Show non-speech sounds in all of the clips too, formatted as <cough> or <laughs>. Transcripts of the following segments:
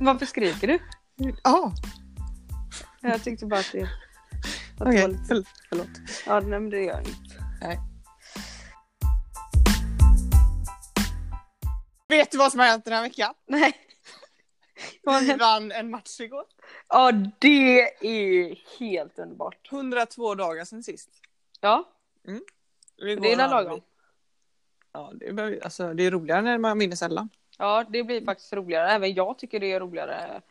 Varför skriker du? Ja, Jag tyckte bara att det... Att det var lite... Förl- Förlåt. Ja, nej, men det gör jag inte. Vet du vad som har hänt den här veckan? Nej. <laughs> Vi vann en match igår. Ja, det är helt underbart. 102 dagar sedan sist. Ja, Igår det är lagom. Ja, det är, alltså, det är roligare när man vinner sällan. Ja, det blir faktiskt roligare. Även jag tycker det är roligare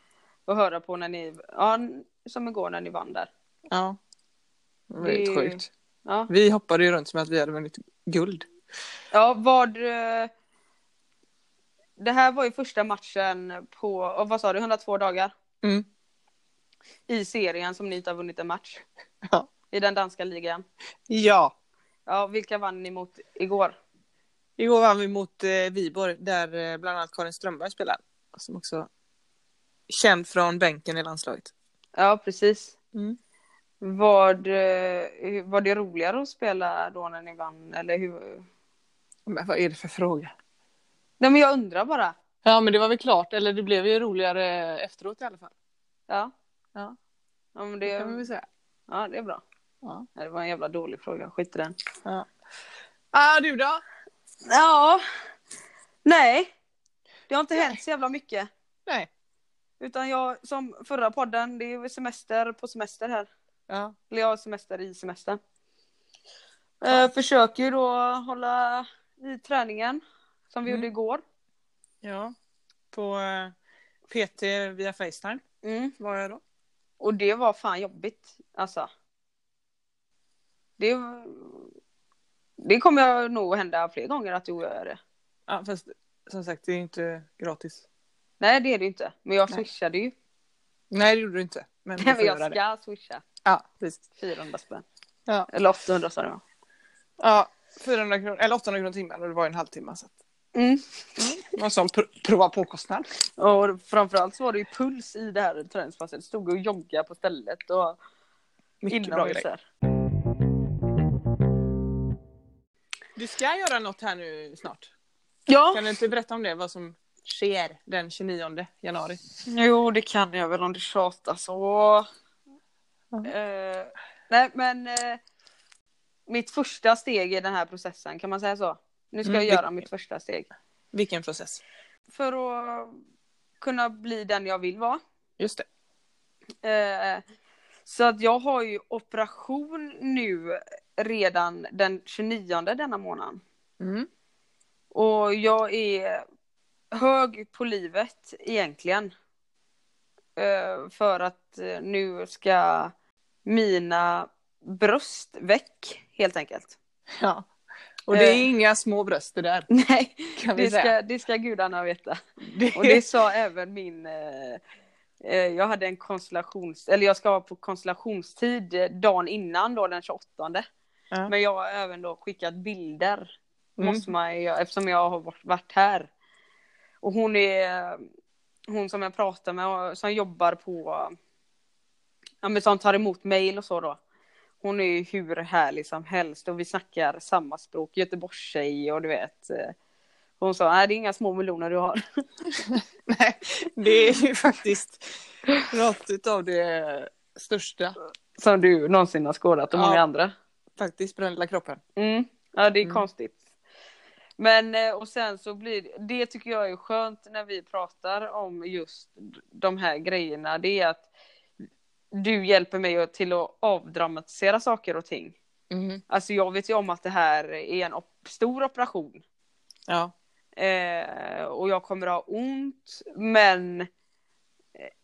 att höra på när ni, ja, som igår när ni vann där. Ja. Det var Det- sjukt. Ja, Vi hoppade ju runt som att vi hade vunnit guld. ja vad... Det här var ju första matchen på, vad sa du, 102 dagar Mm. i serien som ni inte har vunnit en match. Ja. I den danska ligan. Ja. Ja, vilka vann ni mot igår? Igår vann vi mot eh, Viborg där eh, bland annat Karin Strömberg spelar. Som också är känd från bänken i landslaget. Ja, precis. Mm. Vad, eh, var det roligare att spela då när ni vann? Eller hur? Men vad är det för fråga? Nej, men jag undrar bara. Ja men det var väl klart, eller det blev ju roligare efteråt i alla fall. Ja. Ja. Ja, men Det kan det, väl säga. ja, det är bra. Ja. Ja, Det var en jävla dålig fråga, skit i den. Ah, du då? Ja, nej. Det har inte hänt så jävla mycket. Nej. Utan jag, som förra podden, det är semester på semester här. Ja. Eller jag har semester i semestern. Eh, försöker ju då hålla i träningen. Som vi Mm. gjorde igår. Ja. På eh, PT via Facetime Mm. var jag då. Och det var fan jobbigt. Alltså. Det, det kommer nog hända fler gånger att jag gör det. Ja fast som sagt det är inte gratis. Nej det är det inte. Men jag Nej. swishade ju. Nej det gjorde du inte. Men <laughs> du Men jag det. ska swisha. Ja precis. 400 spänn. Ja. Eller 800 sa det Ja. 400 kronor, eller 800 kronor timmen och det var en halvtimme. Så att, mm. någon sån pr- prova på-kostnad. Och framförallt så var det ju puls i det här träningspasset. Stod och joggade på stället och Mycket bra inomhus Du ska göra något här nu snart. Ja, Kan du inte berätta om det? Vad som sker den 29 januari? jo det kan jag väl om det tjatar så. Ja. Eh, nej men eh, mitt första steg i den här processen, kan man säga så? Nu ska Mm, jag göra mitt första steg. Vilken process? För att kunna bli den jag vill vara. Just det. Eh, så att jag har ju operation nu redan den 29 denna månaden. Mm. Och jag är hög på livet egentligen. Eh, för att eh, nu ska mina bröst väck helt enkelt. Ja. Och det är Eh. inga små bröst det där. <laughs> Nej, det ska, det ska gudarna veta. Det, Och det sa även min... Jag hade en konstellations... Eller jag ska vara på konstellationstid dagen innan då den 28. Ja. Men jag har även då skickat bilder. Mm. Måste man eftersom jag har varit- här. Och hon är... Hon som jag pratar med och som jobbar på... Ja men som tar emot mail och så då. Hon är ju hur härlig som helst och vi snackar samma språk, Göteborgstjej och du vet. eh, Hon sa, nej det är inga små meloner du har. <laughs> Nej, det är ju faktiskt något av det största Som du någonsin har skådat och Ja. många andra. Faktiskt på den lilla kroppen. Mm. Ja, det är Mm. konstigt. Men eh, och sen så blir det tycker jag är skönt när vi pratar om just de här grejerna. Det är att du hjälper mig till att avdramatisera saker och ting. Mm. Alltså jag vet ju om att det här är en op- stor operation. Ja. Eh, och jag kommer ha ont. Men eh,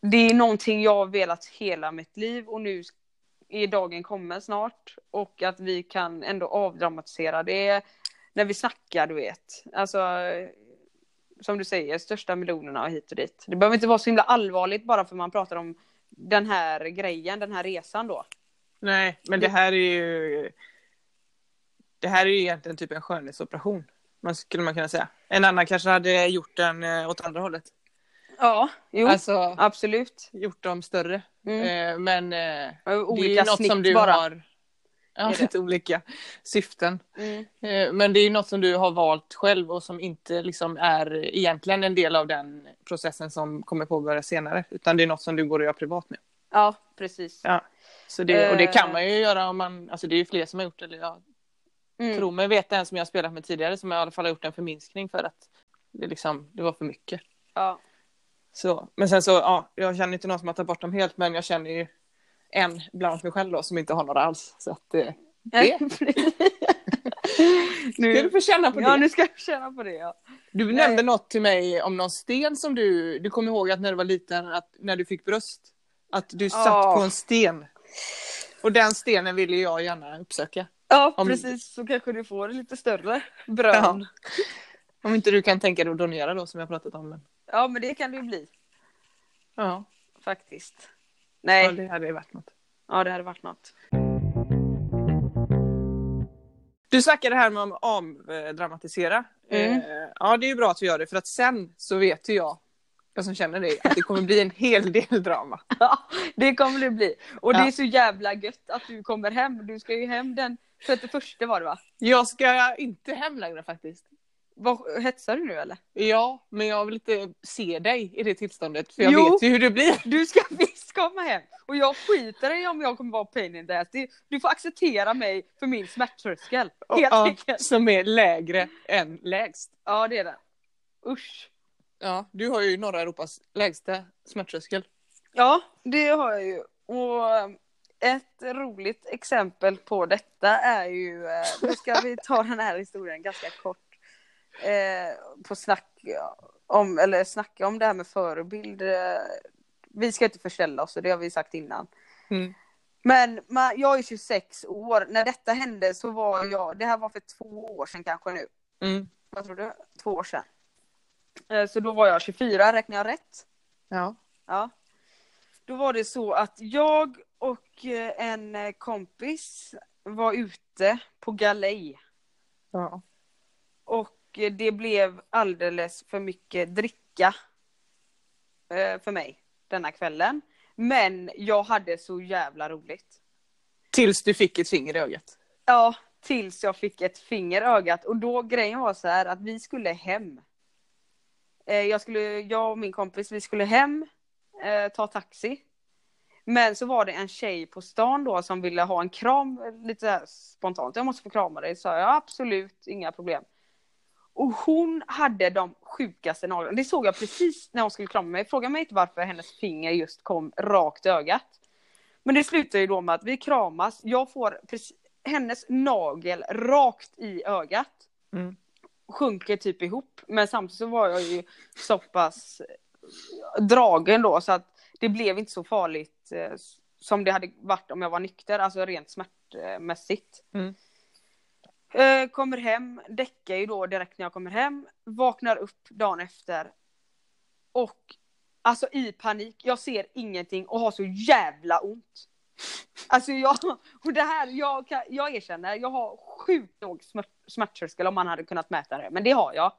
det är någonting jag har velat hela mitt liv och nu är dagen kommen snart. Och att vi kan ändå avdramatisera det när vi snackar, du vet. Alltså, som du säger, största miljonerna och hit och dit. Det behöver inte vara så himla allvarligt bara för man pratar om den här grejen, den här resan då. Nej, men det här är ju... Det här är ju egentligen typ en skönhetsoperation. Man skulle man kunna säga. En annan kanske hade gjort den eh, åt andra hållet. Ja, jo, Alltså absolut. gjort dem större. Mm. Eh, Men eh, det är Olika något som du bara. har Ja, lite <laughs> olika syften. Mm. Eh, Men det är något som du har valt själv och som inte liksom är egentligen en del av den processen som kommer påbörjas senare. Utan det är något som du går och gör privat nu. Ja, precis. Ja. Så det, och det kan man ju göra om man, alltså det är ju fler som har gjort det. Eller jag Mm. tror mig veta en som jag spelat med tidigare som i alla fall har gjort en förminskning för att det, liksom, det var för mycket. Ja. Så, men sen så, ja, jag känner inte någon som har tagit bort dem helt men jag känner ju en bland mig själv då som inte har några alls. Så att eh, det <laughs> ska du nu, få känna på det. ja, nu ska jag känna på det. Ja. Du Nej. nämnde något till mig om någon sten som du, du kommer ihåg att när du var liten, att när du fick bröst, att du satt Ja. på en sten. Och den stenen ville jag gärna uppsöka. Ja, Om- precis. Så kanske du får lite större brön. Om inte du kan tänka dig att donera då som jag pratat om. Men... Ja, men det kan det ju bli Ja, faktiskt. Nej, ja, det hade varit något. ja det hade varit något. Du snackade här med att avdramatisera. Mm. Eh, ja, det är ju bra att vi gör det för att sen så vet ju jag, jag som känner dig, att det kommer bli en hel del drama. <laughs> Ja, det kommer det bli. Och det Ja. är så jävla gött att du kommer hem. Du ska ju hem den 31 var det va? Jag ska inte hem längre faktiskt. Vad, hetsar du nu eller? Ja, men jag vill inte se dig i det tillståndet för jag Jo. vet ju hur det blir. <laughs> Du ska visst komma hem. Och jag skiter i om jag kommer vara pain in the ass. Du får acceptera mig för min smärttröskel. Helt enkelt. som är lägre än lägst. Ja det är det. Usch. Ja, du har ju norra Europas lägsta smärttröskel. Ja det har jag ju. Och eh, ett roligt exempel på detta är ju, eh, nu ska vi ta den här historien ganska kort. Eh, på snack om, eller snacka om det här med förebild. Eh, vi ska inte förställa oss och det har vi sagt innan. Mm. Men man, jag är 26 år. När detta hände så var jag, det här var för två år sedan kanske nu. Mm. Vad tror du? Två år sedan. Eh, Så då var jag 24, räknar jag rätt? Ja. Ja. Då var det så att jag och eh, en kompis var ute på galej. ja. Och det blev alldeles för mycket dricka eh, för mig denna kvällen. Men jag hade så jävla roligt. Tills du fick ett finger i ögat. Ja, tills jag fick ett finger i ögat. Och då grejen var så här att vi skulle hem. Eh, Jag, skulle, jag och min kompis, vi skulle hem, eh, ta taxi. Men så var det en tjej på stan då som ville ha en kram lite spontant. Jag måste få krama dig, sa jag. Absolut, inga problem. Och hon hade de sjukaste naglarna. Det såg jag precis när hon skulle krama mig. Fråga mig inte varför hennes finger just kom rakt i ögat. Men det slutar ju då med att vi kramas. Jag får precis, hennes nagel rakt i ögat. Mm. Sjunker typ ihop. Men samtidigt så var jag ju så pass dragen då så att det blev inte så farligt eh, som det hade varit om jag var nykter. Alltså rent smärtmässigt. Mm. Eh, kommer hem, däckar ju då direkt när jag kommer hem. Vaknar upp dagen efter. Och alltså i panik, jag ser ingenting och har så jävla ont. Alltså jag, <laughs> och det här, jag, kan, jag erkänner, jag har sjukt låg smärt, smärttröskel om man hade kunnat mäta det, men det har jag.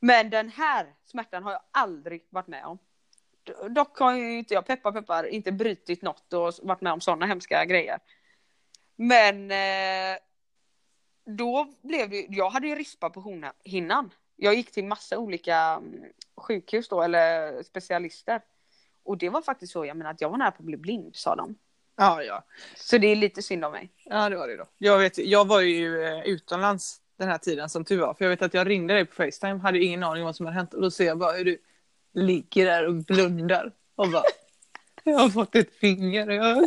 Men den här smärtan har jag aldrig varit med om. Dock har ju inte jag, peppar peppar, inte brutit något och varit med om sådana hemska grejer. Men eh, då blev det, jag hade ju rispa på hinnan. Jag gick till massa olika mm, sjukhus då, eller specialister. Och det var faktiskt så, jag menar att jag var nära på att bli blind, sa de. Ja, ja. Så det är lite synd om mig. Ja, det var det då. Jag, vet, jag var ju eh, utomlands den här tiden som tur var. För jag vet att jag ringde dig på Facetime, hade ingen aning om vad som hade hänt. Och då ser jag bara hur du ligger där och blundar. Och bara, <laughs> jag har fått ett finger <laughs>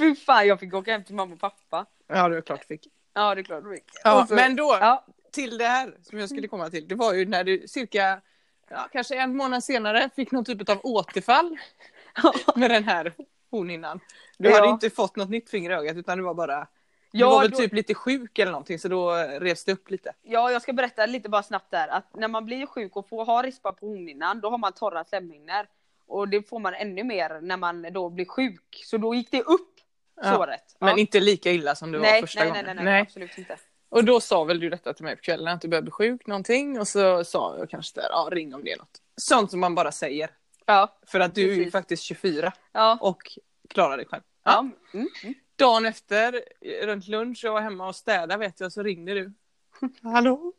fy fan, jag fick åka hem till mamma och pappa. Ja, det är klart fick. Ja, det är klart du fick. Ja, så- men då, Ja, till det här som jag skulle komma till. Det var ju när du cirka, ja, kanske en månad senare fick någon typ av återfall <laughs> med den här hornhinnan. Du hade inte fått något nytt finger i ögat utan du var bara, du Ja, var väl då- typ lite sjuk eller någonting så då revs det upp lite. ja, jag ska berätta lite bara snabbt där. Att när man blir sjuk och får ha rispa på hornhinnan, då har man torra slemhinnor. Och det får man ännu mer när man då blir sjuk. Så då gick det upp, Ja. såret. Ja. Men inte lika illa som var nej, första nej, nej, gången. nej, nej, absolut inte. Och då sa väl du detta till mig på kvällen att du började bli sjuk någonting och så sa jag kanske där, ja ring om det är något. Sånt som man bara säger. Ja, För att du är ju Precis. faktiskt 24 ja, och klarar dig själv. Ja. Mm. Mm. Dagen efter, runt lunch, jag var hemma och städade vet jag, så ringde du. <laughs> Hallå?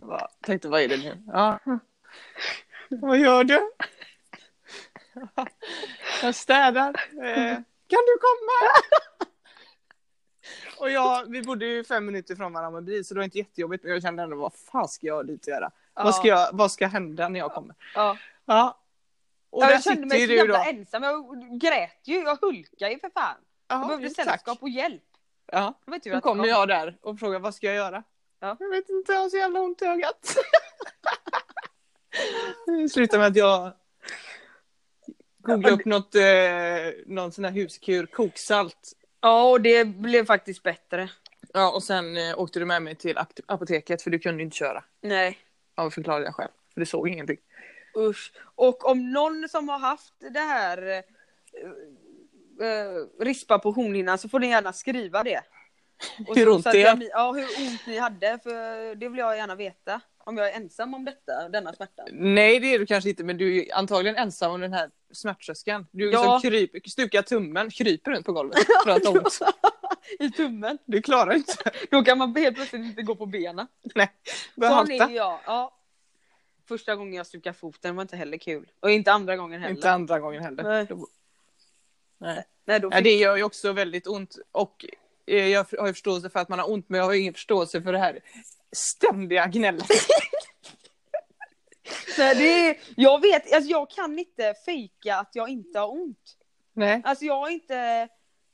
Jag tänkte, vad är det nu? Ja. Vad gör du? <laughs> Jag städar. Eh, kan du komma? <laughs> Och jag, vi bodde ju fem minuter från varandra med bil så det var inte jättejobbigt men jag kände ändå vad fan ska jag dit göra? Vad, ska jag, vad ska hända när jag kommer? Ja. Ja. Och Ja, jag kände mig så jävla då. ensam. Jag grät ju. Jag hulkade ju för fan. Jag Ja, behövde tack. sällskap och hjälp. Ja. Jag vet inte hur Då jag kommer kom. jag där och frågar vad ska jag göra? Ja. Jag vet inte, jag har så jävla ont i ögat. <laughs> Det slutar med att jag googlade upp något, eh, någon sån här huskur, koksalt. Ja, och det blev faktiskt bättre. Ja, och sen eh, åkte du med mig till apoteket för du kunde inte köra. Nej. Förklarade jag själv. För du såg ingenting. Usch. Och om någon som har haft det här eh, eh, rispa på hornhinnan så får ni gärna skriva det. Och Hur så- ont så det är. Ja, hur ont ni hade. För det vill jag gärna veta. Om jag är ensam om detta, denna smärta. Nej, det är du kanske inte, men du är antagligen ensam om den här smärttröskeln. Du är Ja. som kryp, stukar tummen, kryper runt på golvet för att <laughs> ont. I tummen. Du klarar inte. Då kan man helt plötsligt inte gå på benen. Nej, börjar Sån halta. är jag. Ja. Första gången jag stukade foten var inte heller kul. Och inte andra gången heller. Inte andra gången heller. Nej. Då- Nej. Nej, då Ja, fick... det gör ju också väldigt ont. Och eh, jag har ju förståelse för att man har ont, men jag har ju ingen förståelse för det här ständiga gnället. <laughs> Nej, det är... Jag vet, alltså jag kan inte fejka att jag inte har ont. Nej. Alltså jag har inte...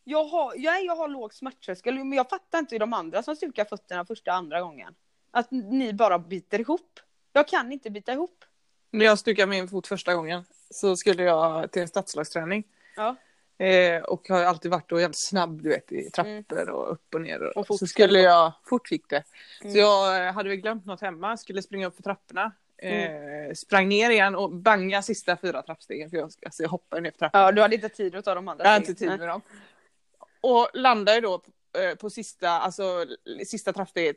Jag har, jag, jag har låg smärttröskel, men jag fattar inte hur de andra som stukar fötterna första andra gången. Att ni bara biter ihop. Jag kan inte bita ihop. När jag stukade min fot första gången så skulle jag till en stadslagsträning. Ja. Eh, och har alltid varit då jävligt snabb du vet i trappor och upp och ner. Och Och fort så skulle jag, fort gick det. Mm. Så jag eh, hade väl glömt något hemma, skulle springa upp för trapporna. Eh, sprang ner igen och banga sista fyra trappstegen för jag, alltså jag hoppade ner för trappan. Ja, du hade inte tid att ta de andra Jag har inte tid med dem. Och landar ju då eh, på sista, alltså, sista trappsteget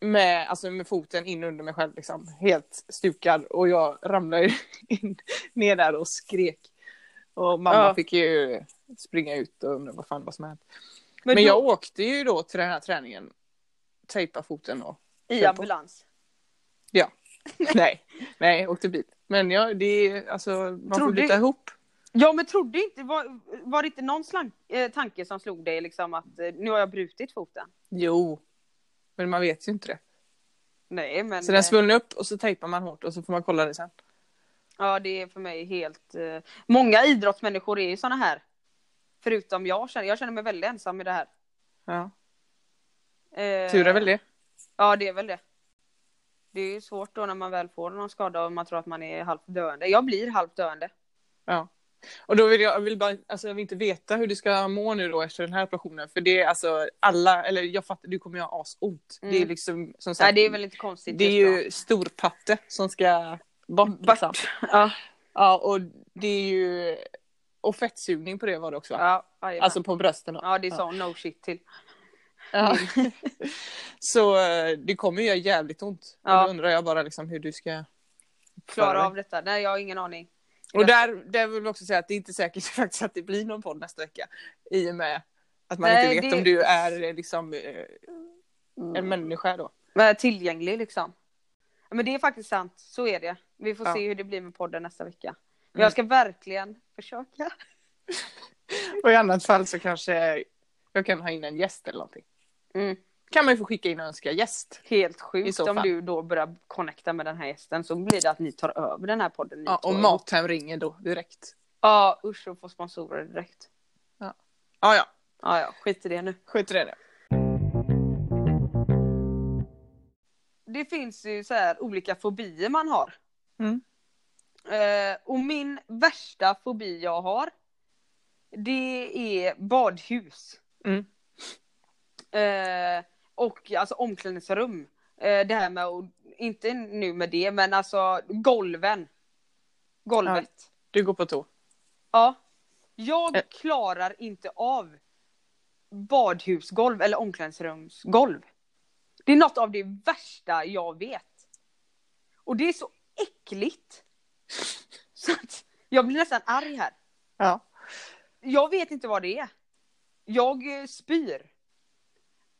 med, alltså, med foten in under mig själv liksom. Helt stukad och jag ramlade <laughs> in, ner där och skrek. Och mamma Ja. fick ju springa ut och undra vad fan vad som hänt. Men, Men, då, jag åkte ju då till den här träningen. Tejpa foten och i ambulans. <laughs> nej, nej, jag åkte bil. Men ja, det är alltså, man får Trodde- byta ihop. Ja men trodde inte, var, var det inte någon slank, eh, tanke som slog dig liksom att eh, nu har jag brutit foten? Jo, men man vet ju inte det. Nej men Så den eh, svullnar upp och så tejpar man hårt och så får man kolla det sen. ja det är för mig helt, eh, många idrottsmänniskor är ju såna här. Förutom jag känner, jag känner mig väldigt ensam i det här. Ja. Eh, Tur är väl det. Ja det är väl det. Det är ju svårt då när man väl får någon skada och man tror att man är halvt döende. Jag blir halvt döende. Ja. Och då vill jag, jag vill bara, alltså jag vill inte veta hur du ska må nu då efter den här operationen. För det är alltså alla, eller jag fattar, du kommer ju ha asont. Mm. Det är liksom, som sagt, Nej det är väl inte konstigt. det är ju storpatte som ska bort. Liksom. Ja, Ja, och det är ju, och fettsugning på det var det också va? ja. Alltså på brösten då. ja det är sån no shit till. Ja. <laughs> Så eh, det kommer ju göra jävligt ont. Ja. Och då undrar jag bara liksom hur du ska Klara av detta. Nej jag har ingen aning. Och där, där vill jag också säga att det är inte säkert <laughs> faktiskt att det blir någon podd nästa vecka. I och med att man Nej, inte vet det- om du är eh, liksom eh, en människa då. Men tillgänglig liksom. Ja, Men det är faktiskt sant, så är det. Vi får Ja. se hur det blir med podden nästa vecka. Men Mm. jag ska verkligen försöka. <laughs> Och i annat fall så kanske jag kan ha in en gäst eller någonting. Mm. Kan man ju få skicka in och önska gäst. Helt sjukt om du då börjar connecta med den här gästen så blir det att ni tar över den här podden. Ja, och. Mathem ringer då direkt. Ja usch och få sponsorer direkt. Ja, ja, Ja ja, skit i det nu. skit i det. nu. Det finns ju så här olika fobier man har. Mm. Eh, och min värsta fobi jag har det är badhus. Mm. Eh, och alltså omklädningsrum. Eh, det här med, att- inte nu med det, men alltså golven. Golvet. Du går på tå. Ja. Jag Eh. klarar inte av badhusgolv eller omklädningsrumsgolv. Det är något av det värsta jag vet. Och det är så äckligt. <laughs> Så att jag blir nästan arg här. Ja. jag vet inte vad det är. Jag eh, spyr.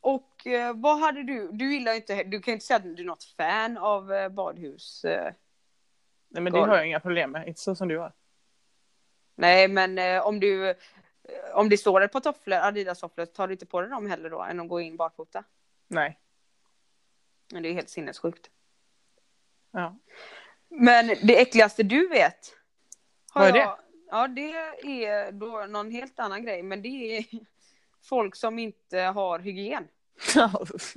Och eh, vad hade du, du gillar inte, du kan inte säga att du är något fan av eh, badhus. Nej men det har jag inga problem med, inte så som du har. Nej men om du, om det står ett par tofflor, Adidas-tofflor, tar du inte på dig dem heller då än att gå in barfota? Nej. Men det är helt sinnessjukt. Ja. Men det äckligaste du vet? Vad är det? jag- Ja, det är då någon helt annan grej, men det är <laughs> folk som inte har hygien. Usch.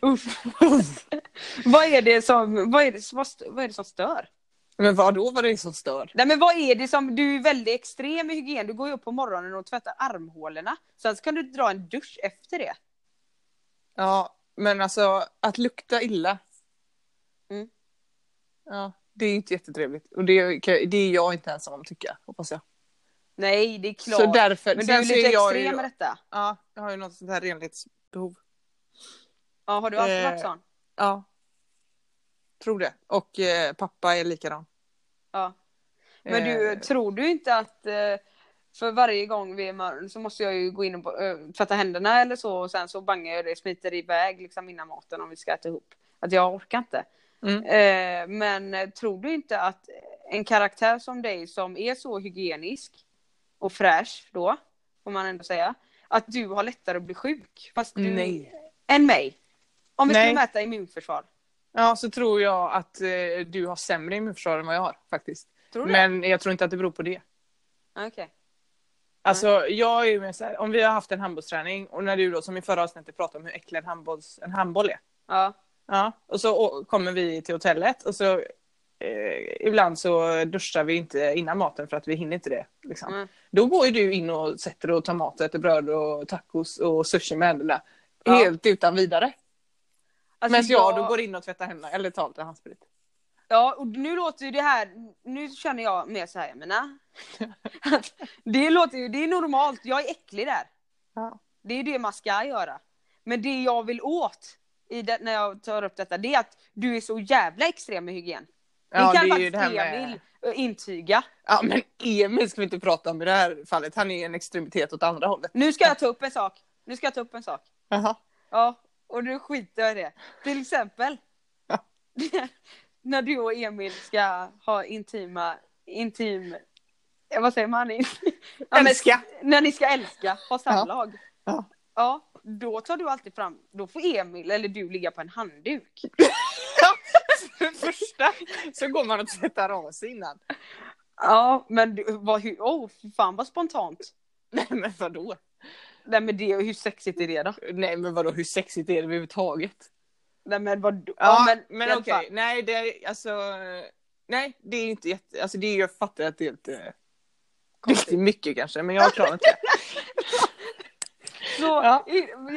<laughs> <laughs> vad är det som, vad är det, vad, vad är det som stör? men vad då var det som stör? Nej men vad är det som, du är väldigt extrem i hygien, du går ju upp på morgonen och tvättar armhålorna. Sen så kan du dra en dusch efter det. Ja, men alltså att lukta illa. Mm. Ja, det är inte jättetrevligt. Och det, det är jag inte ensam om tycka, hoppas jag. Nej, det är klart. Så därför, men du är så lite är extrem ju, med detta. Ja, jag har ju något sånt här renlighetsbehov. Ja, har du alltid Eh, varit sån? Ja. Tror det. Och eh, pappa är likadan. Ja. Men du, Eh, tror du inte att eh, för varje gång vi är mör- så måste jag ju gå in och eh, tvätta händerna eller så och sen så bangar jag det, smiter iväg liksom innan maten om vi ska äta ihop. Att jag orkar inte. Mm. Eh, men eh, tror du inte att en karaktär som dig som är så hygienisk och fräsch då, får man ändå säga, att du har lättare att bli sjuk? Fast du, Nej. Än mig. Om vi Nej. skulle mäta immunförsvar. Ja, så tror jag att eh, du har sämre immunförsvar än vad jag har faktiskt. Tror du Men jag tror inte att det beror på det. Okej. Alltså jag är ju så här, om vi har haft en handbollsträning och när du då som i förra avsnittet pratade om hur äcklig en, handbolls, en handboll är. Ja. Ja, och så kommer vi till hotellet och så eh, ibland så duschar vi inte innan maten för att vi hinner inte det. Liksom. Mm. Då går ju du in och sätter och tar mat och äter bröd och tacos och sushi med händerna. Ja. Helt utan vidare. Alltså, Medan jag då går in och tvättar händerna eller tar lite handsprit. Ja, och nu låter ju det här, nu känner jag mer så här, jag menar. <laughs> det låter ju, det är normalt, jag är äcklig där. Ja. Det är det man ska göra. Men det jag vill åt i det, när jag tar upp detta, det är att du är så jävla extrem med hygien. Ja, det kan det faktiskt det med- Emil eh, intyga. Ja men Emil ska vi inte prata om i det här fallet. Han är en extremitet åt andra hållet. Nu ska jag ta upp en sak. Nu ska jag ta upp en sak. Jaha. Ja, och nu skiter jag i det. Till exempel. Ja. <laughs> när du och Emil ska ha intima, intim, vad säger man? <laughs> Älska. När ni ska älska, ha samlag. Ja. Ja, då tar du alltid fram, då får Emil eller du ligga på en handduk. För <laughs> första så går man och tvättar av sig innan. Ja, men du, vad, hur, oh, fan vad spontant. Nej men vadå? Nej men det, hur sexigt är det då? Nej men vadå hur sexigt är det överhuvudtaget? Nej men vad, Ja, men, men, alla okej, fall. nej det är alltså Nej det är inte jätte, alltså det är, jag fattar att det är lite Riktigt mycket kanske men jag klarar inte det. <laughs> Så, Ja.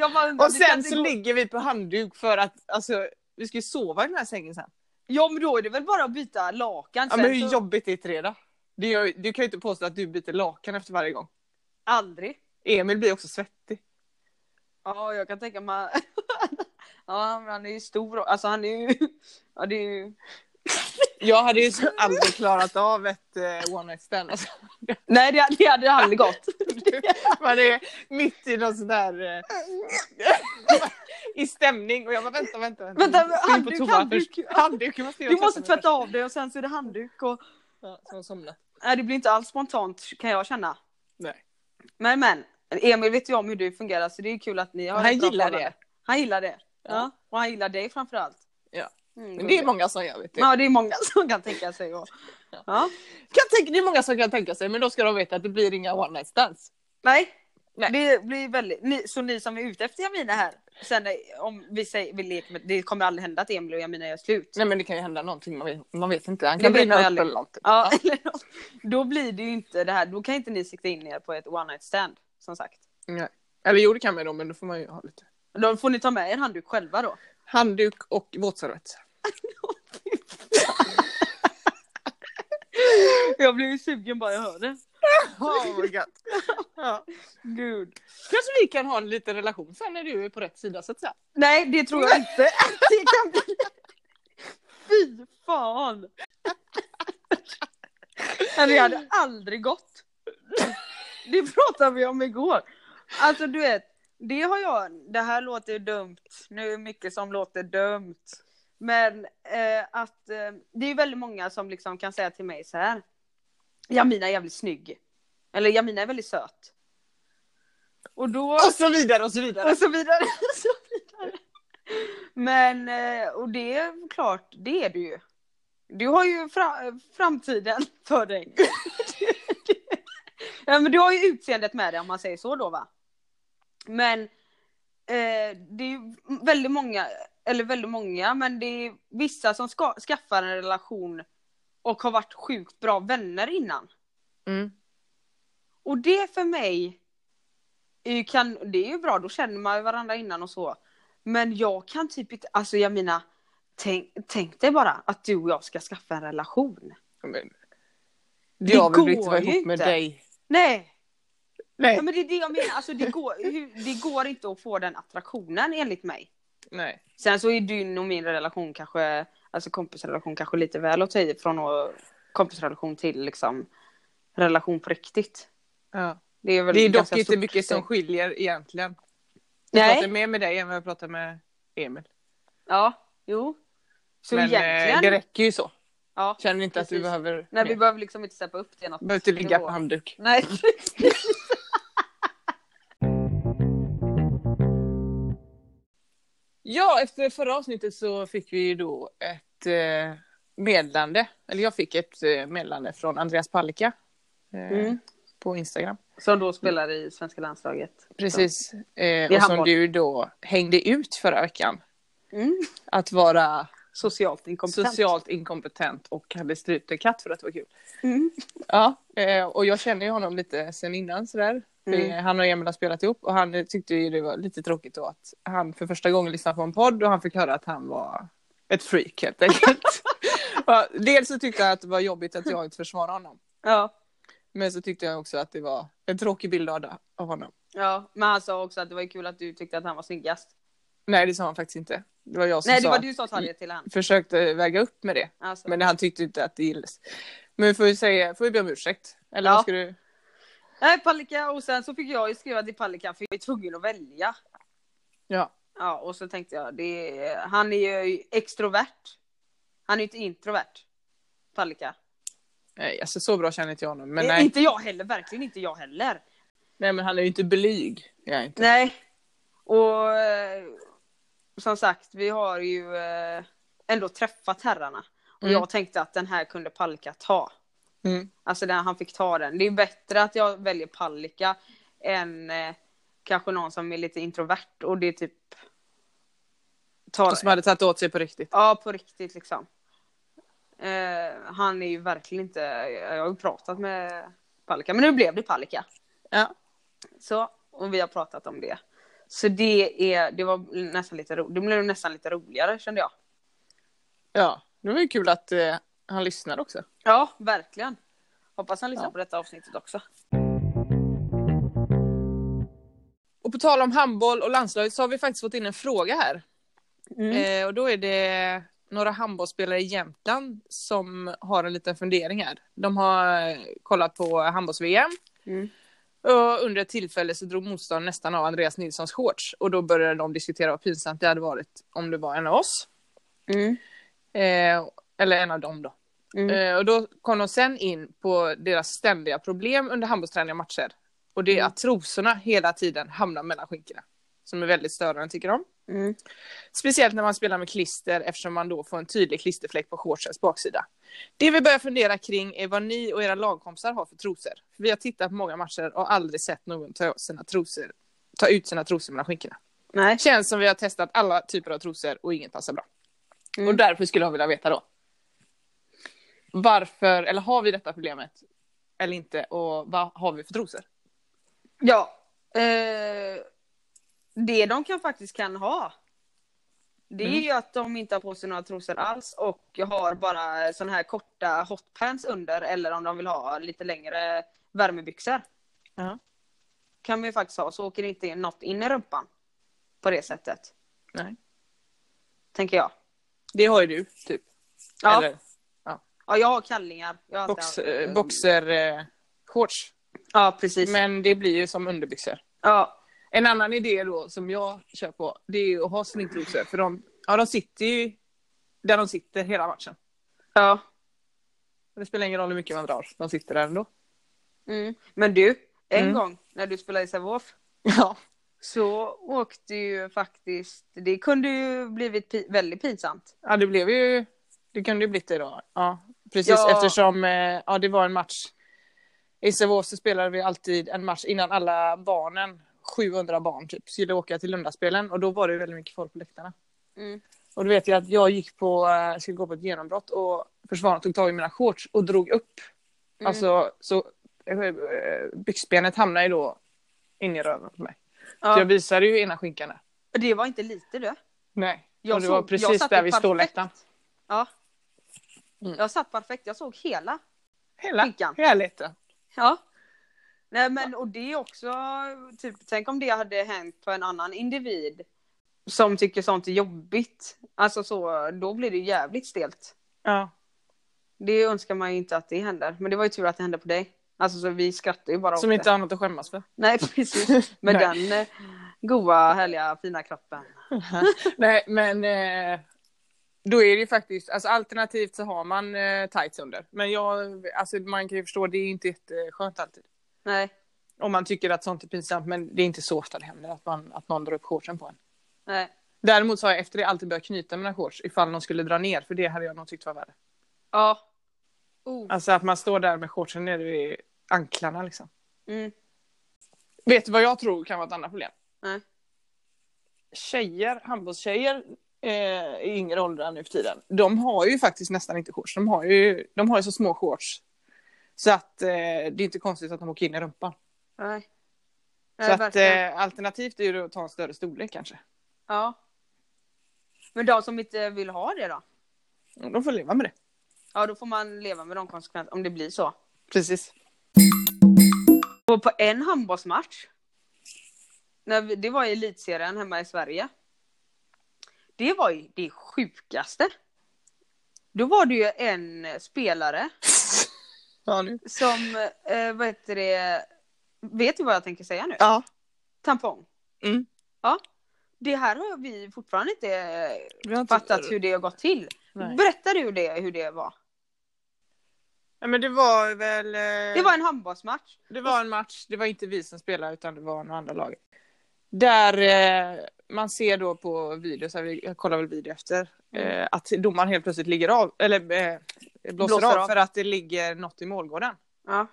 jag bara Och sen så gå- ligger vi på handduk för att alltså vi ska ju sova i den här sängen sen. Ja men då är det väl bara att byta lakan Ja sen men hur så... jobbigt är det då? Gör, du kan ju inte påstå att du byter lakan efter varje gång. Aldrig. Emil blir också svettig. Ja jag kan tänka mig. Ja han- är ju stor alltså han är ju. <laughs> Ja det är ju. Jag hade ju aldrig klarat av ett eh, one night stand. Alltså. Nej det, det hade aldrig gått. <laughs> Man är mitt i någon sån där... Eh, <laughs> I stämning och jag bara vänta, vänta, vänta. Vänta, in på handduk, handduk. först. Handduk, måste, Du måste tvätta av dig och sen så är det handduk och. Ja, så somnat. Nej det blir inte alls spontant kan jag känna. Nej. Men men. Emil vet ju om hur du fungerar så det är kul att ni har Han gillar det. Han gillar det. Ja. Ja. Och han gillar dig framförallt. Ja. Mm, Men det är många som gör vet du. Ja det är många <laughs> som kan tänka sig. Och... Ja. Ja. Kan tänka, det är många som kan tänka sig men då ska de veta att det blir inga one night stands. Nej. Nej. Det blir väldigt, ni, så ni som är ute efter Jamina här, sen om vi säger, vi leker med, det kommer aldrig hända att Emil och Jamina gör slut. Nej men det kan ju hända någonting, man vet, man vet inte. Han kan brinna upp eller någonting. Ja, <laughs> eller något. Då blir det ju inte det här, då kan inte ni sikta in er på ett one night stand, som sagt. Nej. Eller jo det kan man ju då men då får man ju ha lite. Då får ni ta med er handduk själva då. Handduk och våtservett. <laughs> Jag blir ju sugen bara jag hör det. Oh my God. ja. Gud. Kanske vi kan ha en liten relation sen när du är på rätt sida så att säga. Nej, det tror jag inte. <laughs> Det kan bli... Fy fan. Nej, Det hade aldrig gått. det pratade vi om igår. Alltså du vet, det har jag, det här låter dumt, nu är det mycket som låter dumt. Men eh, att eh, det är väldigt många som liksom kan säga till mig så här. Jamina är jävligt snygg. Eller Jamina är väldigt söt. Och då... Och så vidare och så vidare. Och så vidare. <laughs> Och så vidare. Men, eh, och det är klart, det är du ju. Du har ju fra, framtiden för dig. <laughs> ja, men du har ju utseendet med dig om man säger så då va. Men eh, det är väldigt många, eller väldigt många, men det är vissa som ska, skaffar en relation och har varit sjukt bra vänner innan. Mm. Och det för mig är kan, det är ju bra, då känner man ju varandra innan och så. Men jag kan typ inte, alltså jag menar, tänk, tänk dig bara att du och jag ska skaffa en relation. Men, Det jag vill inte vara ihop med inte. dig. Nej, Nej. ja, men det är det jag menar, alltså det går, hur- det går inte att få den attraktionen enligt mig. Nej. Sen så är din och min relation kanske, alltså kompisrelation kanske lite väl att ta i från kompisrelation till liksom relation på riktigt. Ja. Det är, väl Det är dock inte mycket som skiljer egentligen. Jag Nej, pratar mer med dig än vad jag pratar med Emil. ja, jo. Så Men eh, egentligen, det räcker ju så. ja. Känner inte att du Precis. behöver Nej, vi mer. behöver liksom inte steppa upp till något. behöver inte ligga på handduk. Nej, <laughs> Ja, efter förra avsnittet så fick vi ju då ett eh, meddelande. Eller jag fick ett eh, meddelande från Andreas Palicka. Eh, Mm. På Instagram. som då spelar i svenska landslaget. Precis. Eh, och som du då hängde ut förra veckan. Mm. Att vara Socialt inkompetent. socialt inkompetent och hade strypt en katt för att det var kul. Mm. Ja, eh, och jag känner ju honom lite sen innan sådär. Mm. Han och Emil har spelat ihop och han tyckte ju det var lite tråkigt då att han för första gången lyssnade på en podd och han fick höra att han var ett freak helt enkelt. <laughs> Dels så tyckte han att det var jobbigt att jag inte försvarade honom. Ja. Men så tyckte jag också att det var en tråkig bild av honom. ja, men han sa också att det var kul att du tyckte att han var snyggast. Nej, det sa han faktiskt inte. Det var jag som Nej, det sa, var du som sa det till han. försökte väga upp med det. Alltså. Men han tyckte inte att det gillades. Men vi får ju säga, får vi be om ursäkt? Eller Ja. vad ska du? Nej, Palicka och sen så fick jag ju skriva till Palicka för jag är tvungen att välja. Ja. Ja, och så tänkte jag, det han är ju extrovert. Han är ju inte introvert. Palicka. Nej, alltså så bra känner inte jag honom. Men nej. Inte jag heller, verkligen inte jag heller. nej, men han är ju inte blyg. Jag är inte. Nej. Och som sagt, vi har ju eh, ändå träffat herrarna. Och Mm. jag tänkte att den här kunde Palicka ta. Mm. Alltså den, han fick ta den. Det är bättre att jag väljer Palicka än eh, kanske någon som är lite introvert och det är typ... Tar, Och som hade tagit åt sig på riktigt. Ja, på riktigt liksom. Eh, han är ju verkligen inte... Jag har ju pratat med Palicka, men nu blev det Palicka. Ja. Så, och vi har pratat om det. Så det, är, det var nästan lite ro, det blev nästan lite roligare kände jag. Ja, det var ju kul att eh, han lyssnade också. Ja, verkligen. Hoppas han lyssnar Ja. på detta avsnittet också. Och på tal om handboll och landslaget så har vi faktiskt fått in en fråga här. Mm. Eh, och då är det några handbollsspelare i Jämtland som har en liten fundering här. De har eh, kollat på handbolls-VM. Mm. Och under ett tillfälle så drog motståndaren nästan av Andreas Nilssons shorts. Och då började de diskutera vad pinsamt det hade varit om det var en av oss. Mm. Eh, eller en av dem då. Mm. Eh, och då kom de sen in på deras ständiga problem under handbollsträning och matcher. Och det är Mm. att trosorna hela tiden hamnar mellan skinkorna. Som är väldigt störande tycker de. Mm. Speciellt när man spelar med klister eftersom man då får en tydlig klisterfläck på shortsens baksida. Det vi börjar fundera kring är vad ni och era lagkompisar har för trosor. För vi har tittat på många matcher och aldrig sett någon ta, sina trosor, ta ut sina trosor mellan skinkorna. Nej. Känns som vi har testat alla typer av trosor och inget passar bra. Mm. Och därför skulle jag vilja veta då. Varför, eller har vi detta problemet? Eller inte? Och vad har vi för trosor? Ja. Eh, det de kan faktiskt kan ha. Det är Mm. ju att de inte har på sig några trosor alls och har bara såna här korta hotpants under eller om de vill ha lite längre värmebyxor. Ja. Kan man ju faktiskt ha så åker det inte något in i rumpan. På det sättet. Nej. Tänker jag. Det har ju du, typ. Ja, Eller ja jag har kallingar. Jag har box, haft, eh, boxer, eh, shorts. Ja, precis. Men det blir ju som underbyxor. Ja, En annan idé då som jag kör på, det är att ha sminktrosor. För de, ja, de sitter ju där de sitter hela matchen. ja. Det spelar ingen roll hur mycket man drar, de sitter där ändå. Mm. Men du, en Mm. gång när du spelade i Sävehof <laughs> Ja. så åkte ju faktiskt, det kunde ju blivit pi- väldigt pinsamt. ja, det blev ju, det kunde ju blivit det då. Ja, precis Ja. eftersom eh, ja, det var en match. I Sävehof så spelade vi alltid en match innan alla barnen, 700 barn typ, skulle åka till Lundaspelen och då var det väldigt mycket folk på läktarna. Mm. Och då vet jag att jag gick på, eh, skulle gå på ett genombrott och försvararen tog tag i mina shorts och drog upp. Mm. Alltså så eh, byxbenet hamnade ju då in i röven på mig. Så Ja, jag visade ju ena skinkan där. det var inte lite du. Nej, Jag och det var såg- jag precis där vid ståläktaren. Ja. Mm. Jag satt perfekt, jag såg hela. Hela Skinkan. helheten. Ja. Nej men och det är också, typ, tänk om det hade hänt på en annan individ som tycker sånt är jobbigt. Alltså så, då blir det jävligt stelt. Ja. Det önskar man ju inte att det händer. Men det var ju tur att det hände på dig. Alltså så vi skrattar ju bara Som åt inte det. har något att skämmas för. <laughs> Nej precis. <laughs> Med Nej. den eh, goa, härliga, fina kroppen. <laughs> Nej, men eh, då är det ju faktiskt, alltså alternativt så har man eh, tights under. Men jag, alltså man kan ju förstå, det är inte jätteskönt alltid. Nej, Om man tycker att sånt är pinsamt, men det är inte så ofta det händer att, man, att någon drar upp shortsen på en. nej. Däremot så har jag efter det alltid börjat knyta mina shorts ifall någon skulle dra ner, för det hade jag nog tyckt var värre. Ja. Oh. Alltså att man står där med shortsen nere vid anklarna liksom. Mm. Vet du vad jag tror kan vara ett annat problem? Nej. Tjejer, handbollstjejer eh, i yngre åldrar nu för tiden, de har ju faktiskt nästan inte shorts. De har ju, de har ju så små shorts. Så att eh, det är inte konstigt att de åker in i rumpan. Nej. Så Nej, att eh, alternativt är ju att ta en större storlek kanske. Ja. Men de som inte vill ha det då? De får leva med det. Ja, då får man leva med de konsekvenserna om det blir så. Precis. Och på en handbollsmatch, när vi, det var i elitserien hemma i Sverige. Det var ju det sjukaste. Då var det ju en spelare Ja, nu. som, eh, vad heter det, vet du vad jag tänker säga nu? Ja. Tampong. Mm. Ja. Det här har vi fortfarande inte Vi inte fattat hur det har gått till. Nej. Berätta du det, hur det var. Ja, men det var väl... eh, Det var en handbollsmatch. Det var en match, det var inte vi som spelade utan det var några andra lag. Där eh, man ser då på video, så här, vi- jag kollar väl video efter, eh, att domaren helt plötsligt ligger av, eller eh, blåser, Blåser av, av. för att det ligger något i målgården. Ja.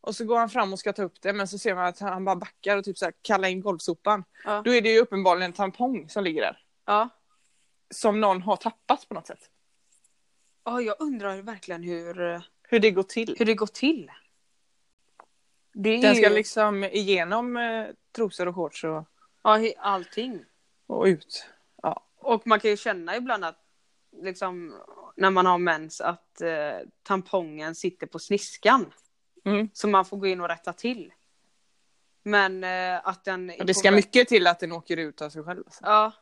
Och så går han fram och ska ta upp det men så ser man att han bara backar och typ så här kallar in golvsopan. Ja. Då är det ju uppenbarligen en tampong som ligger där. Ja. Som någon har tappat på något sätt. Ja, jag undrar verkligen hur, Hur det går till. hur det går till. Det är Den ska ju liksom igenom eh, trosor och shorts och, ja, allting. och ut. Och man kan ju känna ibland att liksom när man har mens att eh, tampongen sitter på sniskan. Mm. Så man får gå in och rätta till. Men eh, att den... Och det ska väg- mycket till att den åker ut av sig själv. Alltså. Ja.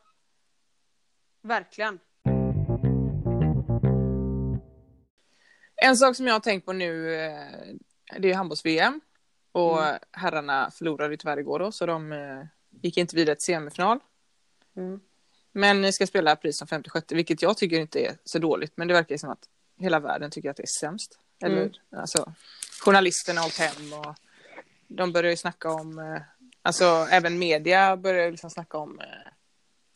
Verkligen. En sak som jag har tänkt på nu, eh, det är handbolls-VM. Och Mm. herrarna förlorade tyvärr igår då, så de eh, gick inte vidare till semifinal. Mm. Men ni ska spela pris som 56, vilket jag tycker inte är så dåligt. Men det verkar som att hela världen tycker att det är sämst. Eller Mm. alltså, journalisterna har åkt hem och de börjar ju snacka om, eh, alltså även media börjar liksom snacka om, eh,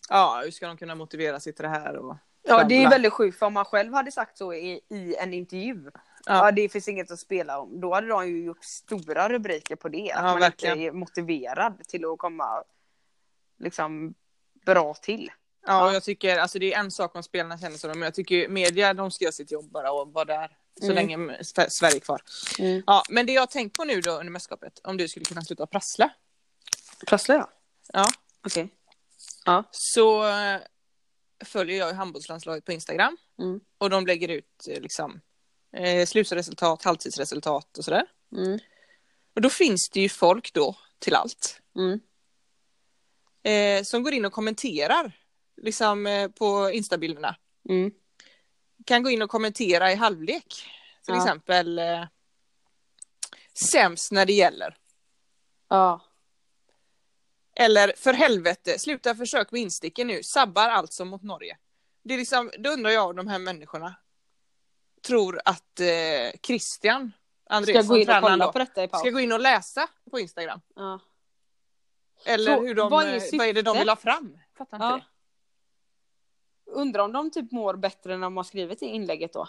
ja hur ska de kunna motivera sig till det här och Ja, det är väldigt sjukt för om man själv hade sagt så i, i en intervju. Ja. Ja. det finns inget att spela om. Då hade de ju gjort stora rubriker på det. Att Ja, man verkligen. inte är motiverad till att komma liksom bra till. Ja, och jag tycker, alltså det är en sak om spelarna känner så, men jag tycker media, de ska göra sitt jobb bara och vara där så Mm. länge Sver- Sverige är kvar. Ja, men det jag har tänkt på nu då under mästerskapet, om du skulle kunna sluta prassla. Prasslar jag? Ja. Okej. Så eh, följer jag handbollslandslaget på Instagram Mm. och de lägger ut eh, liksom eh, slutresultat, halvtidsresultat och sådär. Mm. Och då finns det ju folk då till allt Mm. eh, som går in och kommenterar liksom eh, på instabilderna. Mm. kan gå in och kommentera i halvlek. Till Ja. exempel. eh, sämst när det gäller. Ja. Eller för helvete, sluta försök med insticken nu, sabbar alltså mot Norge. Det är liksom, då undrar jag om de här människorna tror att eh, Christian Ska Andreasson, gå in och kolla då, på detta i paus. ska gå in och läsa på Instagram. Ja. Eller Så, hur de, vad är eh, vad är det de vill ha fram? Fattar inte Ja. det. Undrar om de typ mår bättre när de har skrivit i inlägget då.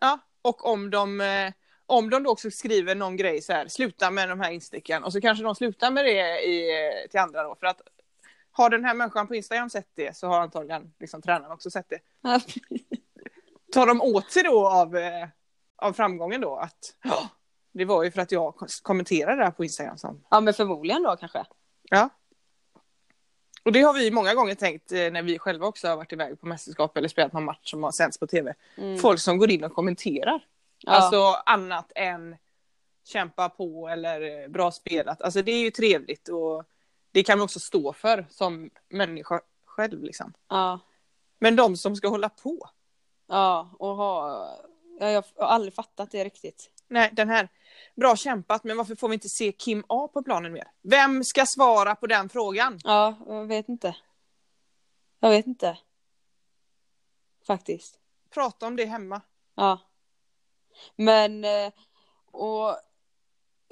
Ja, och om de, eh, om de då också skriver någon grej så här, sluta med de här insticken och så kanske de slutar med det i, eh, till andra då. För att har den här människan på Instagram sett det så har antagligen liksom, tränaren också sett det. <laughs> Tar de åt sig då av, eh, av framgången då att "Ja, det var ju för att jag kommenterade det här på Instagram. Som, ja men förmodligen då kanske. ja. Och det har vi många gånger tänkt eh, när vi själva också har varit iväg på mästerskap eller spelat någon match som har sänds på tv. Mm. Folk som går in och kommenterar. Ja. Alltså annat än kämpa på eller eh, bra spelat. Alltså det är ju trevligt och det kan man också stå för som människa själv liksom. Ja. Men de som ska hålla på. Ja, och ha... Ja, jag har aldrig fattat det riktigt. Nej, den här. Bra kämpat, men varför får vi inte se Kim A på planen mer? Vem ska svara på den frågan? Ja, jag vet inte. Jag vet inte. Faktiskt. Prata om det hemma. Ja. Men, eh, och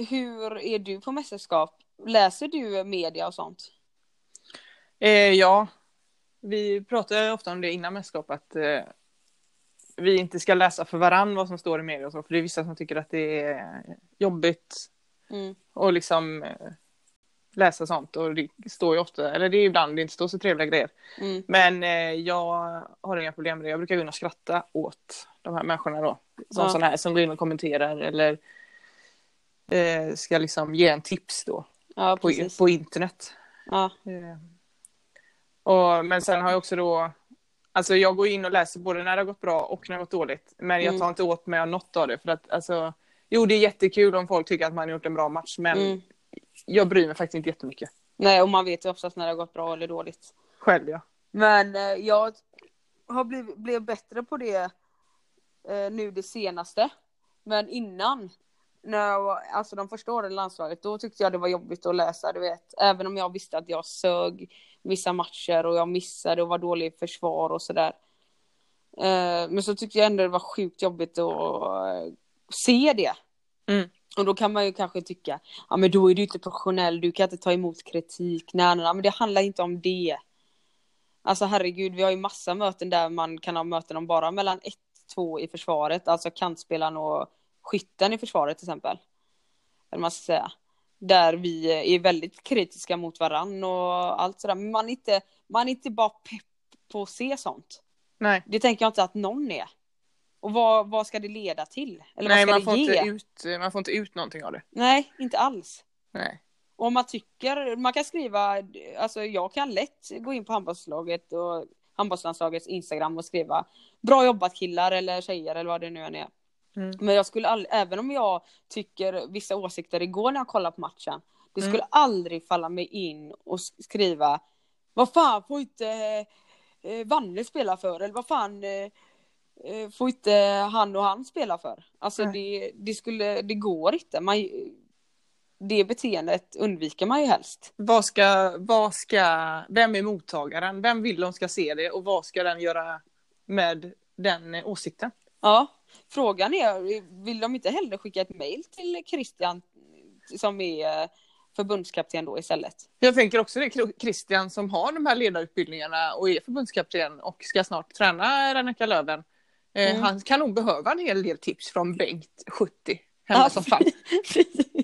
hur är du på mästerskap? Läser du media och sånt? Eh, ja, vi pratar ju ofta om det innan mästerskap att eh, vi inte ska läsa för varann vad som står i media och så, för det är vissa som tycker att det är jobbigt Mm. och liksom eh, läsa sånt och det står ju ofta, eller det är ibland det inte står så trevliga grejer. Mm. Men eh, jag har inga problem med det. Jag brukar gå in och skratta åt de här människorna då. Som Ja. sådana här som går in och kommenterar eller eh, ska liksom ge en tips då Ja, på, på internet. Ja. Eh, och, men sen har jag också då Alltså jag går in och läser både när det har gått bra och när det har gått dåligt. Men jag Mm. tar inte åt mig av något av det. För att alltså, jo det är jättekul om folk tycker att man har gjort en bra match. Men Mm. jag bryr mig faktiskt inte jättemycket. Nej, och man vet ju oftast när det har gått bra eller dåligt. Själv ja. Men eh, jag har blivit, blivit bättre på det eh, nu det senaste. Men innan, när jag var, alltså de första åren i landslaget, då tyckte jag det var jobbigt att läsa, du vet. Även om jag visste att jag sög vissa matcher och jag missade och var dålig i försvar och sådär. Eh, men så tyckte jag ändå det var sjukt jobbigt att eh, se det. Mm. Och då kan man ju kanske tycka, ja men då är du inte professionell, du kan inte ta emot kritik. Nej, nej, nej, men det handlar inte om det. Alltså herregud, vi har ju massa möten där man kan ha möten om bara mellan 1-2 i försvaret, alltså kantspelaren och skytten i försvaret till exempel. Eller man ska säga. Där vi är väldigt kritiska mot varann och allt sådär. Men man är inte, man är inte bara pepp på att se sånt. Nej. Det tänker jag inte att någon är. Och vad, vad ska det leda till? Eller Nej vad man ska får, det ge? inte ut, man får inte ut någonting av det. Nej, inte alls. Nej. Och om man tycker, man kan skriva, alltså jag kan lätt gå in på handbollslaget och handbollslandslagets Instagram och skriva bra jobbat killar eller tjejer eller vad det nu än är. Mm. Men jag skulle aldrig, även om jag tycker vissa åsikter igår när jag kollade på matchen, det Mm. skulle aldrig falla mig in och sk- skriva vad fan får inte eh, Vanne spela för eller vad fan eh, eh, får inte han och han spela för? Alltså Nej. det, det skulle, det går inte. Man, det beteendet undviker man ju helst. Vad ska, vad ska, vem är mottagaren? Vem vill de ska se det och vad ska den göra med den åsikten? Ja, frågan är, vill de inte hellre skicka ett mail till Christian som är eh, förbundskapten då istället? Jag tänker också det, Christian som har de här ledarutbildningarna och är förbundskapten och ska snart träna Reneka Löven. Eh, Mm. Han kan nog behöva en hel del tips från Bengt 70 hemma Ja. som fall.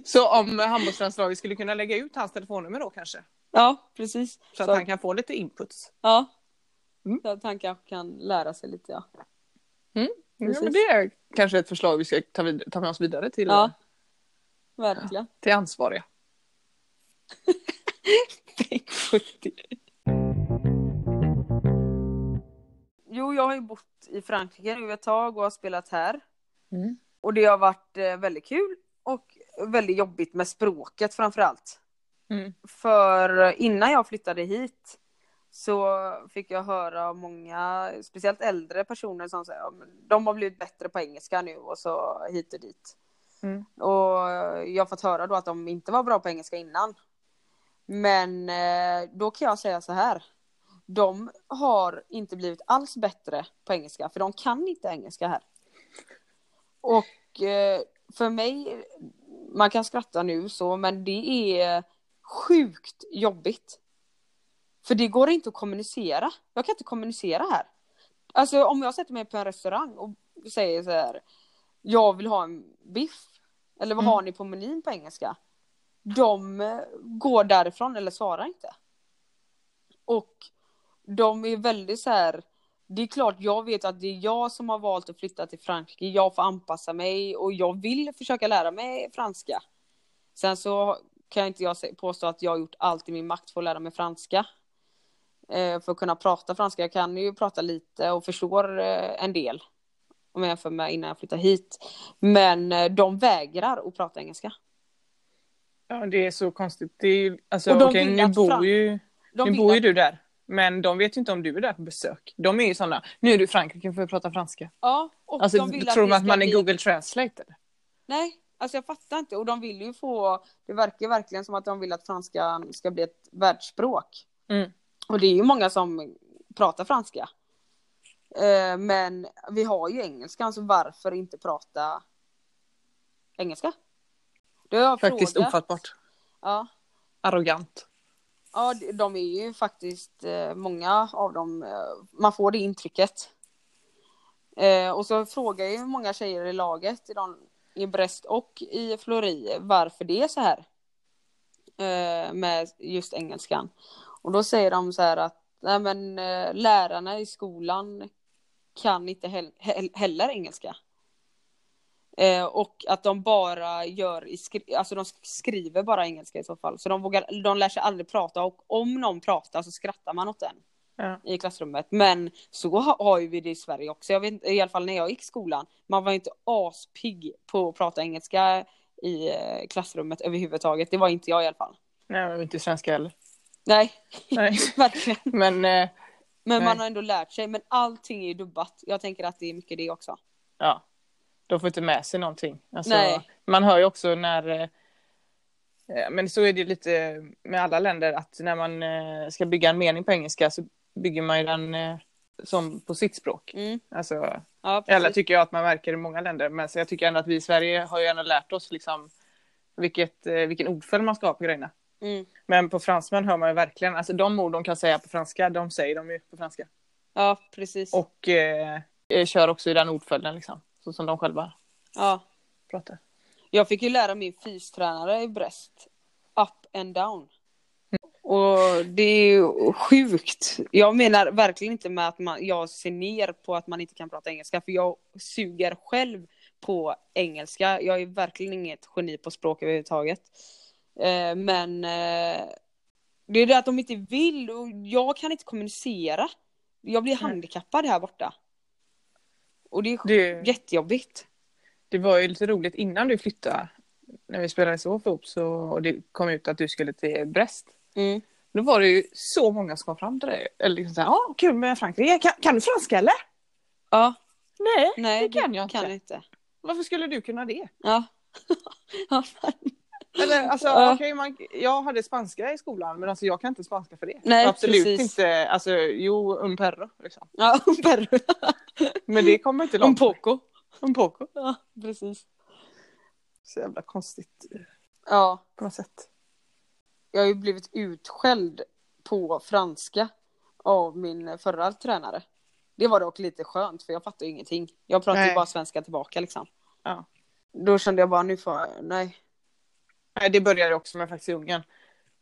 Så om handbollslandslaget skulle kunna lägga ut hans telefonnummer då kanske. ja, precis. Så att han kan få lite inputs. Ja. Mm. Så att han kanske kan lära sig lite ja. Ja, Precis. men det är kanske ett förslag vi ska ta, vid, ta med oss vidare till, Ja. Verkligen. till ansvariga. <laughs> 70. Jo, jag har ju bott i Frankrike nu ett tag och har spelat här. Mm. Och det har varit eh, väldigt kul och väldigt jobbigt med språket framför allt. Mm. För innan jag flyttade hit så fick jag höra av många, speciellt äldre personer som säger att de har blivit bättre på engelska nu och så hit och dit. Mm. Och jag har fått höra då att de inte var bra på engelska innan. Men eh, då kan jag säga så här. De har inte blivit alls bättre på engelska, för de kan inte engelska här. Och eh, för mig, man kan skratta nu så, men det är sjukt jobbigt. För det går inte att kommunicera. Jag kan inte kommunicera här. Alltså om jag sätter mig på en restaurang och säger så här. Jag vill ha en biff. Eller vad Mm. har ni på menyn på engelska? De eh, går därifrån eller svarar inte. Och de är väldigt så här. Det är klart jag vet att det är jag som har valt att flytta till Frankrike. Jag får anpassa mig och jag vill försöka lära mig franska. Sen så kan inte jag påstå att jag har gjort allt i min makt för att lära mig franska. Eh, för att kunna prata franska. Jag kan ju prata lite och förstår eh, en del. Om jag jämför med innan jag flyttade hit. Men eh, de vägrar att prata engelska. Ja, det är så konstigt. Det är ju, alltså, Och de okej, nu bor ju, De nu bor ju du där. Men de vet ju inte om du är där på besök. De är ju sådana, nu är du i Frankrike för att prata franska. Ja, och Alltså, de vill tror man att man är bli- Google Translate? Eller? Nej, alltså jag fattar inte. Och de vill ju få, det verkar verkligen som att de vill att franskan ska bli ett världsspråk. Mm. Och det är ju många som pratar franska. Eh, men vi har ju engelskan, så varför inte prata engelska? Det har jag Faktiskt frågat. ofattbart. Ja. Arrogant. Ja, de- är ju faktiskt eh, många av dem, eh, man får det intrycket. Eh, och så frågar ju många tjejer i laget i, de, i Brest och i Flori varför det är så här. Eh, med just engelskan. Och då säger de så här att nej men, eh, lärarna i skolan kan inte he- he- heller engelska. Eh, och att de bara gör, i skri- alltså de skriver bara engelska i så fall. Så de, vågar, de lär sig aldrig prata och om någon pratar så skrattar man åt den Ja. i klassrummet. Men så ha, har ju vi det i Sverige också. Jag vet, I alla fall när jag gick i skolan. Man var inte aspigg på att prata engelska i eh, klassrummet överhuvudtaget. Det var inte jag i alla fall. Nej, men inte svenska heller. Nej, Nej. <laughs> verkligen. Men eh, Men Nej. man har ändå lärt sig. Men allting är ju dubbat. Jag tänker att det är mycket det också. ja, de får inte med sig någonting. Alltså, Nej. Man hör ju också när eh, eh, men så är det lite med alla länder att när man eh, ska bygga en mening på engelska så bygger man ju den eh, som på sitt språk. Mm. Alltså, Ja, Eller tycker jag att man märker i många länder. Men så jag tycker ändå att vi i Sverige har ju ändå lärt oss liksom vilket, vilken ordföljd man ska ha på grejerna. Mm. Men på fransmän hör man ju verkligen, alltså de ord de kan säga på franska, de säger de ju på franska. Ja, precis. Och eh, eh, kör också i den ordföljden liksom. Så som de själva Ja. pratar. Jag fick ju lära min fystränare i Brest. Up and down. Och det är ju sjukt. Jag menar verkligen inte med att man, jag ser ner på att man inte kan prata engelska. För jag suger själv på engelska. Jag är verkligen inget geni på språk överhuvudtaget. Eh, men eh, det är det att de inte vill och jag kan inte kommunicera. Jag blir handikappad här borta. Och det är Det, jättejobbigt. det var ju lite roligt innan du flyttade. När vi spelade så ihop så, och det kom ut att du skulle till Brest. Mm. Då var det ju så många som kom fram till dig. Eller liksom såhär, ja kul med Frankrike. Kan, kan du franska eller? Ja, Nej, nej det kan jag kan inte. inte. Varför skulle du kunna det? Ja. <laughs> Ja, Eller, alltså, Ja. okej, man, jag hade spanska i skolan men alltså, jag kan inte spanska för det. Nej, Absolut precis. inte. Alltså, jo, un perro. Liksom. ja un perro. <laughs> Men det kommer inte Un långt. poco. Un poco. Ja, precis. Så jävla konstigt Ja, på något sätt. jag har ju blivit utskälld på franska av min förra tränare. Det var dock lite skönt för jag fattar ju ingenting. Jag pratar ju bara svenska tillbaka liksom. Ja. Då kände jag bara nu får jag, nej. Nej, det började också med faktiskt i Ungern.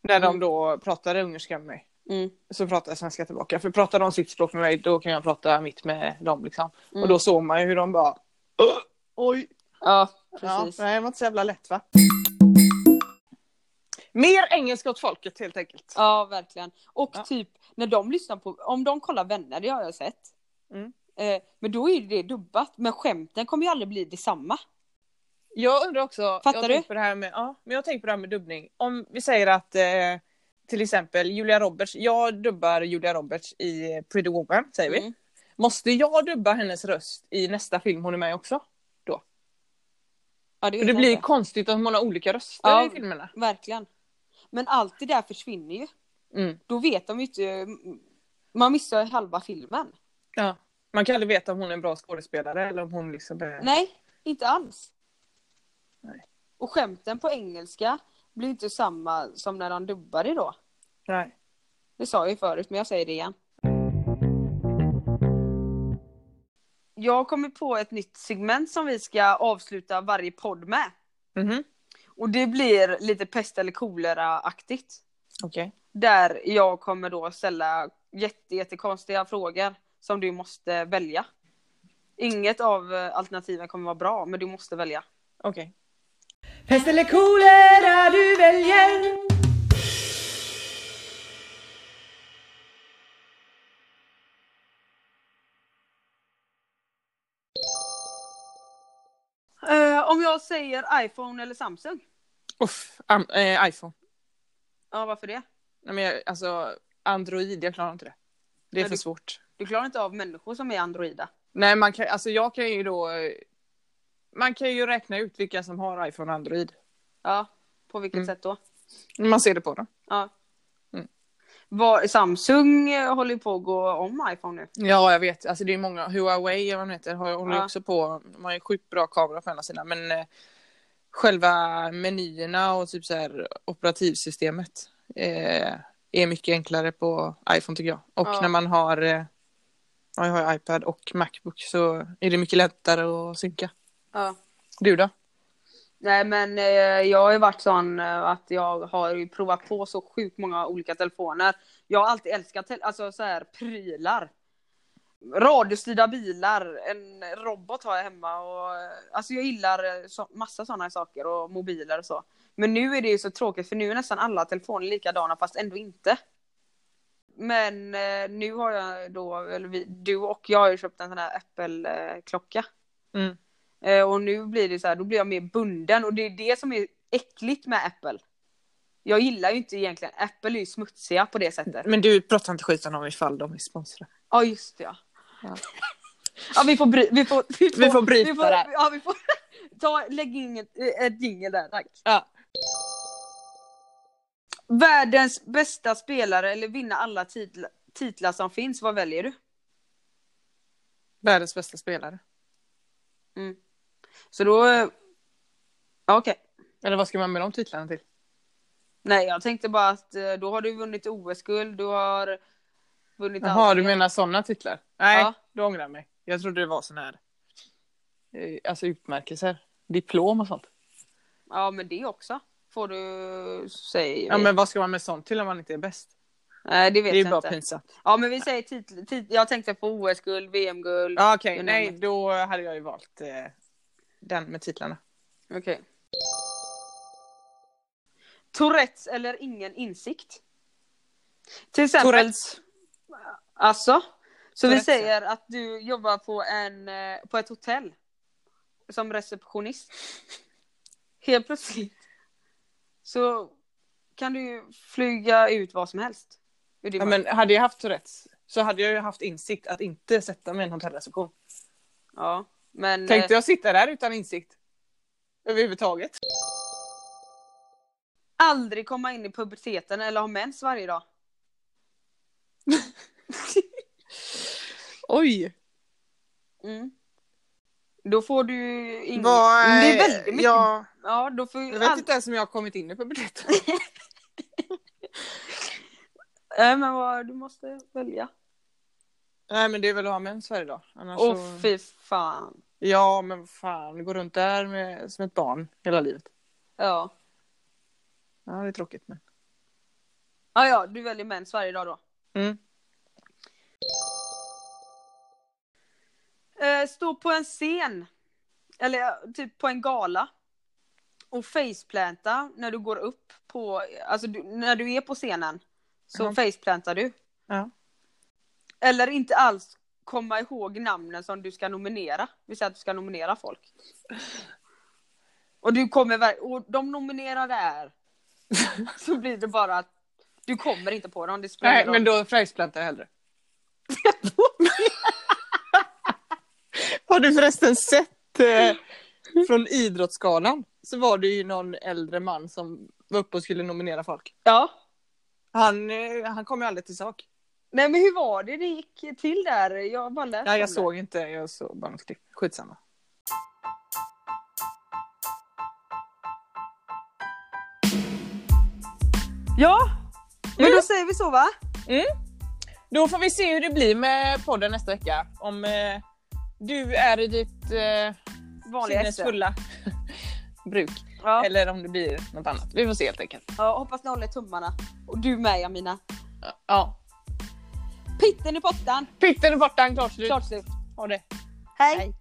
När Mm. de då pratade ungerska med mig. Mm. Så pratade jag svenska tillbaka. För pratar de sitt språk med mig då kan jag prata mitt med dem liksom. Mm. Och då såg man ju hur de bara "Åh, Oj, Ja, Ja, precis. nej, det var inte så jävla lätt va? Mer engelska åt folket helt enkelt. Ja, verkligen. Och Ja. typ när de lyssnar på, om de kollar vänner, det har jag sett. Mm. Eh, men då är det dubbat, men skämten kommer ju aldrig bli detsamma. Jag undrar också, Fattar jag du? På det här med, ja, men jag tänkt på det här med dubbning. Om vi säger att eh, till exempel Julia Roberts, jag dubbar Julia Roberts i Pretty Woman, säger vi. Mm. Måste jag dubba hennes röst i nästa film hon är med också? Då? Ja, det? Om i hon också? Då? Ja, det, För det blir konstigt att man har olika röster Ja. i filmerna. Verkligen. Men allt det där försvinner ju. Mm. Då vet de ju inte. Man missar halva filmen. Ja. Man kan aldrig veta om hon är en bra skådespelare eller om hon liksom är... Nej, inte alls. Nej. Och skämten på engelska blir inte samma som när de dubbar det då. Nej. Det sa jag ju förut, men jag säger det igen. Jag har kommit på ett nytt segment som vi ska avsluta varje podd med. Mhm. Och det blir lite pest eller kolera-aktigt. Okej. Där jag kommer då ställa jätte, jättekonstiga frågor som du måste välja. Inget av eh, alternativen kommer vara bra, men du måste välja. Okej. Pest eller kolera du väljer Eh, om jag säger iPhone eller Samsung? Uff, am- eh, iPhone. Ja, varför det? Nej, men jag, alltså Android, jag klarar inte det. Det är Nej, för du- svårt. Du klarar inte av människor som är androida. Nej, man kan, alltså jag kan ju då... Man kan ju räkna ut vilka som har iPhone och Android. Ja, på vilket Mm. sätt då? Man ser det på dem. Ja. Mm. Var, Samsung eh, håller ju på att gå om iPhone nu. Ja, jag vet. Alltså det är många. Huawei, eller vad de heter, har- håller Ja. också på. De har ju sjukt bra kamera på ena sidan. Men eh, själva menyerna och typ så här operativsystemet eh, är mycket enklare på iPhone tycker jag. Och Ja. när man har, eh, ja, jag har iPad och Macbook så är det mycket lättare att synka. Ja. Du då? Nej men eh, jag har ju varit sån eh, att jag har ju provat på så sjukt många olika telefoner. Jag har alltid älskat alltså så här prylar. Radiostyrda bilar, en robot har jag hemma och eh, alltså jag gillar eh, så, massa sådana saker och mobiler och så. Men nu är det ju så tråkigt för nu är nästan alla telefoner likadana fast ändå inte. Men eh, nu har jag då, eller vi, du och jag har ju köpt en sån här Apple-klocka. Mm. Eh, och nu blir det så här, då blir jag mer bunden och det är det som är äckligt med Apple. Jag gillar ju inte egentligen, Apple är ju smutsiga på det sättet. Men du pratar inte skiten om ifall de är sponsrade. Ja just det ja. Ja. <laughs> Ja vi får, bry, vi får, vi får, Vi får bryta vi får, där. Ja vi får <laughs> ta, lägg in ett, ett jingel där tack. Ja. Världens bästa spelare eller vinna alla titla, titlar som finns, vad väljer du? Världens bästa spelare. Så då, eh, ja, okej. Eller vad ska man med de titlarna till? Nej jag tänkte bara att eh, då har du vunnit OS-guld, du har vunnit Jaha, allt. du menar sådana titlar? Nej, Ja. då ångrar jag mig. Jag trodde det var sån här, eh, alltså utmärkelser, diplom och sånt. Ja men det också. Får du säga. Ja, men vad ska man med sånt till om man inte är bäst? Nej det vet Det är ju jag bara inte. pinsamt. Ja men vi säger titel, tit, jag tänkte på OS-guld, VM-guld. Ja, okej, You nej, då hade jag ju valt eh, den med titlarna. Okej. Tourettes eller ingen insikt? Till exempel. Tourettes. Alltså. Så Tourettes, vi säger att du jobbar på, en, eh, på ett hotell. Som receptionist. Helt plötsligt. Så kan du flyga ut vad som helst. Ja, men hade jag haft Tourettes så hade jag ju haft insikt att inte sätta mig i en hotellreception. ja. Men, Tänkte eh, jag sitta där utan insikt? Överhuvudtaget. aldrig komma in i puberteten eller ha mens varje dag. <laughs> Oj! Mm. Då får du ingen... Men det är väldigt mycket. Jag, Ja, då får jag vet inte ens om jag har kommit in i puberteten. <laughs> Nej men vad, du måste välja. Nej men det är väl att ha mens varje dag. Annars Åh så... fy fan. Ja men fan, gå runt där med, som ett barn hela livet. Ja. Ja det är tråkigt men. Ja, ja, du väljer mens varje dag då. Mm. Eh, stå på en scen. Eller typ på en gala. Och faceplanta när du går upp på, alltså du, när du är på scenen. Så Ja. faceplantar du. Ja. Eller inte alls komma ihåg namnen som du ska nominera. Vi säger att du ska nominera folk. Och du kommer och de nominerade är. <laughs> Så blir det bara att du kommer inte på dem. Det Nej ingen men då faceplantar jag hellre. <laughs> Har du förresten sett eh, från Idrottsgalan så var det ju någon äldre man som var uppe och skulle nominera folk. Ja. Han, eh, han kom ju aldrig till sak. Nej men hur var det det gick till där? Jag bara läste om jag såg inte, jag såg bara något klipp. Skitsamma. Ja, men Mm. då säger vi så va? Då får vi se hur det blir med podden nästa vecka. Om eh, du är i ditt eh, Vanliga sinnes SM. fulla <laughs> bruk. Ja. Eller om det blir något annat. Vi får se helt enkelt. ja, hoppas ni håller tummarna. Och du med Jamina. Ja. Pitten i pottan. Pitten är borta, klart slut. Klart slut. Ha det. Hej. Hej.